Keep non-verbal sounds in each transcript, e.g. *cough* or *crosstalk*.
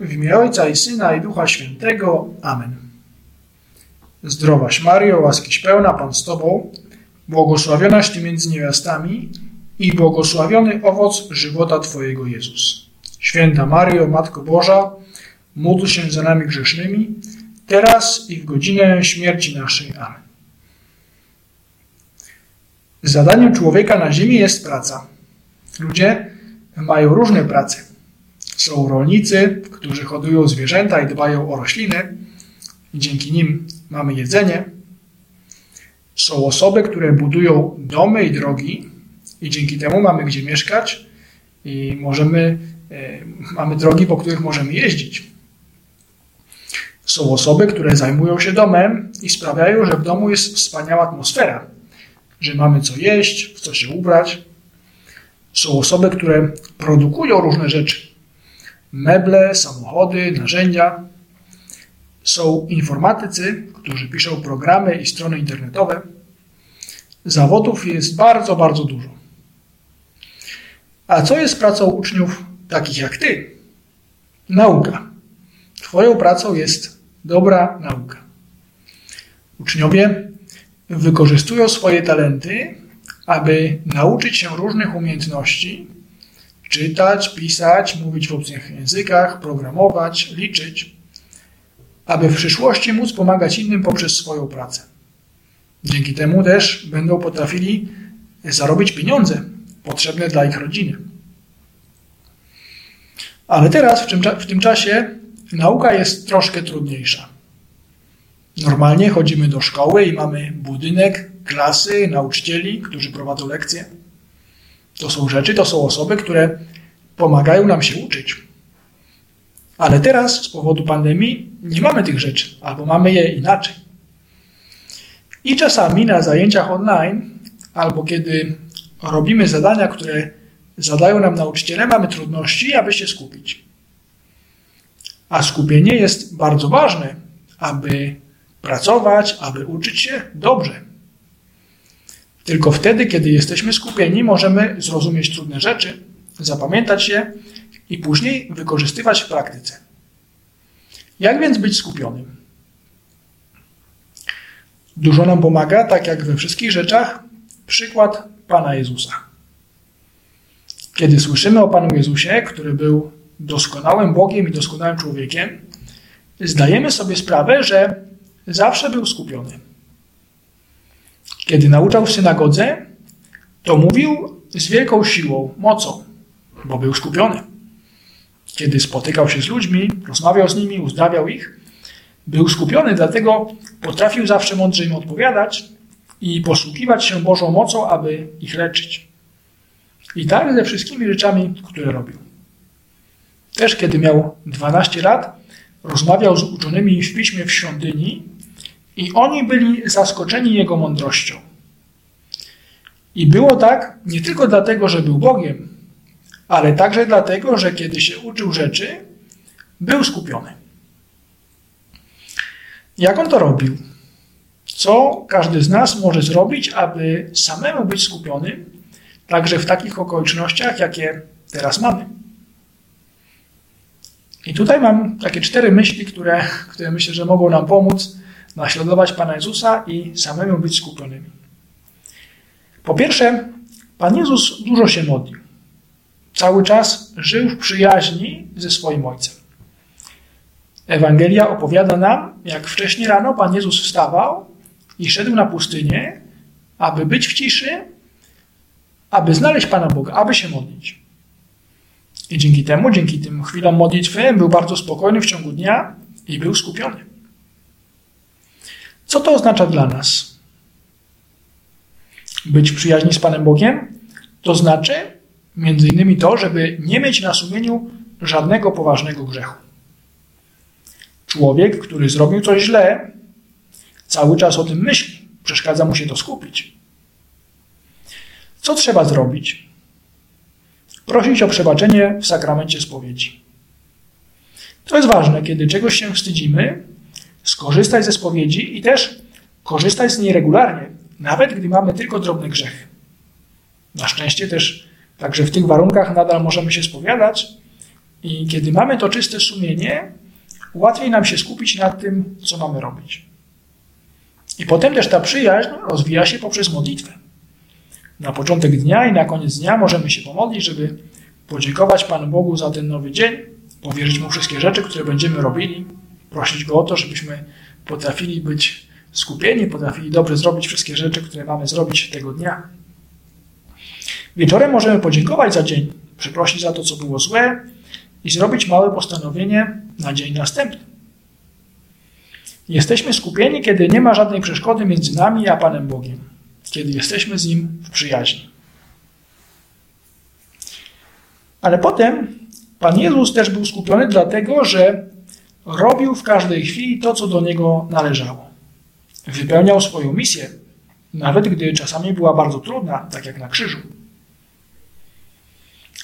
W imię Ojca i Syna i Ducha Świętego. Amen. Zdrowaś Mario, łaskiś pełna, Pan z Tobą, błogosławionaś Ty między niewiastami i błogosławiony owoc żywota Twojego Jezus. Święta Mario, Matko Boża, módl się za nami grzesznymi, teraz i w godzinę śmierci naszej. Amen. Zadaniem człowieka na ziemi jest praca. Ludzie mają różne prace. Są rolnicy, którzy hodują zwierzęta i dbają o rośliny, i dzięki nim mamy jedzenie. Są osoby, które budują domy i drogi, i dzięki temu mamy gdzie mieszkać i możemy, e, mamy drogi, po których możemy jeździć. Są osoby, które zajmują się domem i sprawiają, że w domu jest wspaniała atmosfera, że mamy co jeść, w co się ubrać. Są osoby, które produkują różne rzeczy, meble, samochody, narzędzia. Są informatycy, którzy piszą programy i strony internetowe. Zawodów jest bardzo, bardzo dużo. A co jest pracą uczniów takich jak ty? Nauka. Twoją pracą jest dobra nauka. Uczniowie wykorzystują swoje talenty, aby nauczyć się różnych umiejętności, czytać, pisać, mówić w obcych językach, programować, liczyć, aby w przyszłości móc pomagać innym poprzez swoją pracę. Dzięki temu też będą potrafili zarobić pieniądze potrzebne dla ich rodziny. Ale teraz, w tym, czasie, nauka jest troszkę trudniejsza. Normalnie chodzimy do szkoły i mamy budynek, klasy, nauczycieli, którzy prowadzą lekcje. To są rzeczy, to są osoby, które pomagają nam się uczyć. Ale teraz z powodu pandemii nie mamy tych rzeczy, albo mamy je inaczej. I czasami na zajęciach online, albo kiedy robimy zadania, które zadają nam nauczyciele, mamy trudności, aby się skupić. A skupienie jest bardzo ważne, aby pracować, aby uczyć się dobrze. Tylko wtedy, kiedy jesteśmy skupieni, możemy zrozumieć trudne rzeczy, zapamiętać je i później wykorzystywać w praktyce. Jak więc być skupionym? Dużo nam pomaga, tak jak we wszystkich rzeczach, przykład Pana Jezusa. Kiedy słyszymy o Panu Jezusie, który był doskonałym Bogiem i doskonałym człowiekiem, zdajemy sobie sprawę, że zawsze był skupiony. Kiedy nauczał w synagodze, to mówił z wielką siłą, mocą, bo był skupiony. Kiedy spotykał się z ludźmi, rozmawiał z nimi, uzdrawiał ich, był skupiony, dlatego potrafił zawsze mądrze im odpowiadać i posługiwać się Bożą mocą, aby ich leczyć. I tak ze wszystkimi rzeczami, które robił. Też kiedy miał 12 lat, rozmawiał z uczonymi w piśmie w świątyni i oni byli zaskoczeni jego mądrością. I było tak nie tylko dlatego, że był Bogiem, ale także dlatego, że kiedy się uczył rzeczy, był skupiony. Jak on to robił? Co każdy z nas może zrobić, aby samemu być skupiony, także w takich okolicznościach, jakie teraz mamy? I tutaj mam takie cztery myśli, które, które myślę, że mogą nam pomóc naśladować Pana Jezusa i samemu być skupionymi. Po pierwsze, Pan Jezus dużo się modlił. Cały czas żył w przyjaźni ze swoim Ojcem. Ewangelia opowiada nam, jak wcześniej rano Pan Jezus wstawał i szedł na pustynię, aby być w ciszy, aby znaleźć Pana Boga, aby się modlić. I dzięki temu, dzięki tym chwilom modlitwy, był bardzo spokojny w ciągu dnia i był skupiony. Co to oznacza dla nas? Być w przyjaźni z Panem Bogiem to znaczy między innymi to, żeby nie mieć na sumieniu żadnego poważnego grzechu. Człowiek, który zrobił coś źle, cały czas o tym myśli, przeszkadza mu się to skupić. Co trzeba zrobić? Prosić o przebaczenie w sakramencie spowiedzi. To jest ważne, kiedy czegoś się wstydzimy, skorzystać ze spowiedzi i też korzystać z niej regularnie, nawet gdy mamy tylko drobne grzechy. Na szczęście też także w tych warunkach nadal możemy się spowiadać I kiedy mamy to czyste sumienie, łatwiej nam się skupić na tym, co mamy robić. I potem też ta przyjaźń rozwija się poprzez modlitwę. Na początek dnia i na koniec dnia możemy się pomodlić, żeby podziękować Panu Bogu za ten nowy dzień, powierzyć Mu wszystkie rzeczy, które będziemy robili, prosić Go o to, żebyśmy potrafili być skupieni, potrafili dobrze zrobić wszystkie rzeczy, które mamy zrobić tego dnia. Wieczorem możemy podziękować za dzień, przeprosić za to, co było złe i zrobić małe postanowienie na dzień następny. Jesteśmy skupieni, kiedy nie ma żadnej przeszkody między nami a Panem Bogiem, kiedy jesteśmy z Nim w przyjaźni. Ale potem Pan Jezus też był skupiony, dlatego że robił w każdej chwili to, co do niego należało. Wypełniał swoją misję, nawet gdy czasami była bardzo trudna, tak jak na krzyżu.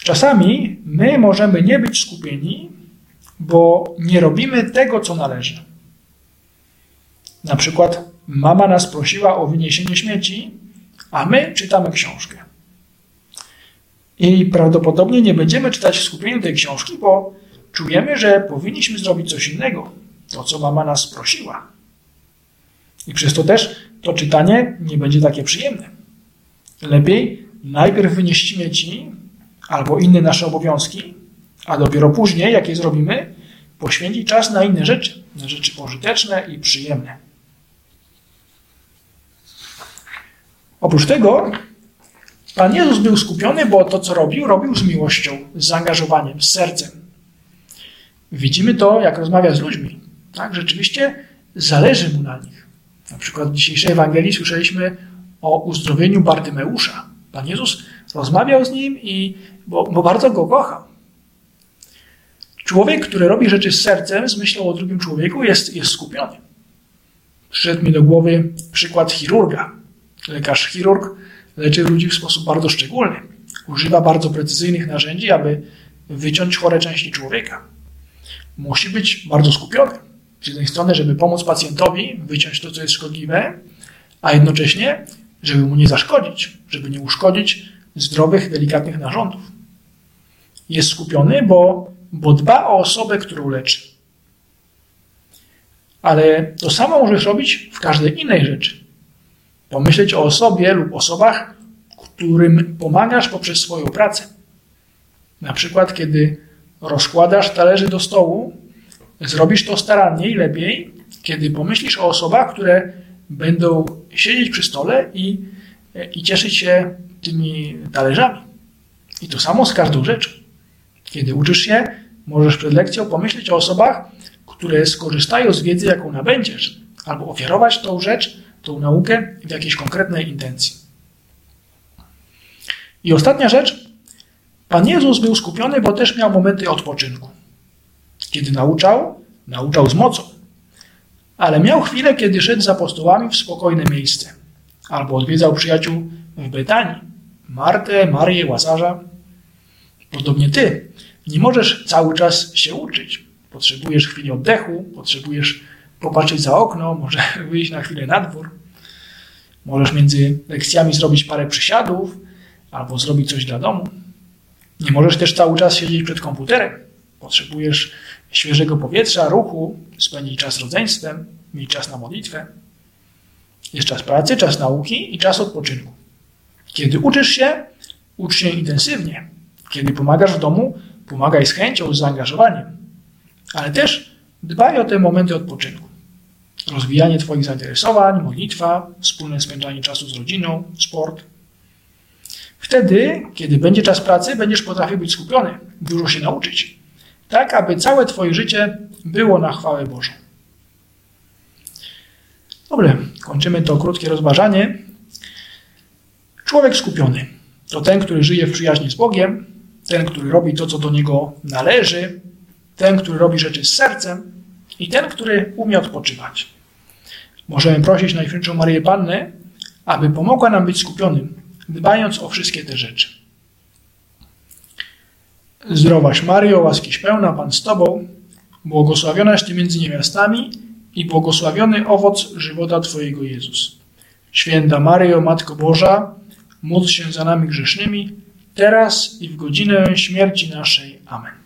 Czasami my możemy nie być skupieni, bo nie robimy tego, co należy. Na przykład mama nas prosiła o wyniesienie śmieci, a my czytamy książkę. I prawdopodobnie nie będziemy czytać w skupieniu tej książki, bo czujemy, że powinniśmy zrobić coś innego, to co mama nas prosiła. I przez to też to czytanie nie będzie takie przyjemne. Lepiej najpierw wynieść śmieci albo inne nasze obowiązki, a dopiero później, jak je zrobimy, poświęcić czas na inne rzeczy, na rzeczy pożyteczne i przyjemne. Oprócz tego Pan Jezus był skupiony, bo to, co robił, robił z miłością, z zaangażowaniem, z sercem. Widzimy to, jak rozmawia z ludźmi. Tak, rzeczywiście zależy mu na nich. Na przykład w dzisiejszej Ewangelii słyszeliśmy o uzdrowieniu Bartymeusza. Pan Jezus rozmawiał z nim, i, bo, bo bardzo go kochał. Człowiek, który robi rzeczy z sercem, z myślą o drugim człowieku, jest, jest skupiony. Przyszedł mi do głowy przykład chirurga. Lekarz chirurg leczy ludzi w sposób bardzo szczególny. Używa bardzo precyzyjnych narzędzi, aby wyciąć chore części człowieka. Musi być bardzo skupiony. Z jednej strony, żeby pomóc pacjentowi wyciąć to, co jest szkodliwe, a jednocześnie, żeby mu nie zaszkodzić, żeby nie uszkodzić zdrowych, delikatnych narządów. Jest skupiony, bo, bo dba o osobę, którą leczy. Ale to samo możesz robić w każdej innej rzeczy. Pomyśleć o osobie lub osobach, którym pomagasz poprzez swoją pracę. Na przykład, kiedy rozkładasz talerzy do stołu, zrobisz to starannie i lepiej, kiedy pomyślisz o osobach, które będą siedzieć przy stole i, i cieszyć się tymi talerzami. I to samo z każdą rzeczą. Kiedy uczysz się, możesz przed lekcją pomyśleć o osobach, które skorzystają z wiedzy, jaką nabędziesz, albo ofiarować tą rzecz tą naukę w jakiejś konkretnej intencji. I ostatnia rzecz. Pan Jezus był skupiony, bo też miał momenty odpoczynku. Kiedy nauczał, nauczał z mocą. Ale miał chwilę, kiedy szedł z apostołami w spokojne miejsce. Albo odwiedzał przyjaciół w Betanii. Martę, Marię, Łazarza. Podobnie ty. Nie możesz cały czas się uczyć. Potrzebujesz chwili oddechu, potrzebujesz popatrzeć za okno, może *laughs* wyjść na chwilę na dwór. Możesz między lekcjami zrobić parę przysiadów albo zrobić coś dla domu. Nie możesz też cały czas siedzieć przed komputerem. Potrzebujesz świeżego powietrza, ruchu, spędzić czas rodzeństwem, mieć czas na modlitwę. Jest czas pracy, czas nauki i czas odpoczynku. Kiedy uczysz się, ucz się intensywnie. Kiedy pomagasz w domu, pomagaj z chęcią, z zaangażowaniem. Ale też dbaj o te momenty odpoczynku rozwijanie Twoich zainteresowań, modlitwa, wspólne spędzanie czasu z rodziną, sport. Wtedy, kiedy będzie czas pracy, będziesz potrafił być skupiony, dużo się nauczyć, tak aby całe Twoje życie było na chwałę Bożą. Dobrze, kończymy to krótkie rozważanie. Człowiek skupiony to ten, który żyje w przyjaźni z Bogiem, ten, który robi to, co do niego należy, ten, który robi rzeczy z sercem i ten, który umie odpoczywać. Możemy prosić Najświętszą Marię Pannę, aby pomogła nam być skupionym, dbając o wszystkie te rzeczy. Zdrowaś Mario, łaskiś pełna, Pan z Tobą, błogosławionaś Ty między niewiastami i błogosławiony owoc żywota Twojego Jezus. Święta Maryjo, Matko Boża, módl się za nami grzesznymi, teraz i w godzinę śmierci naszej. Amen.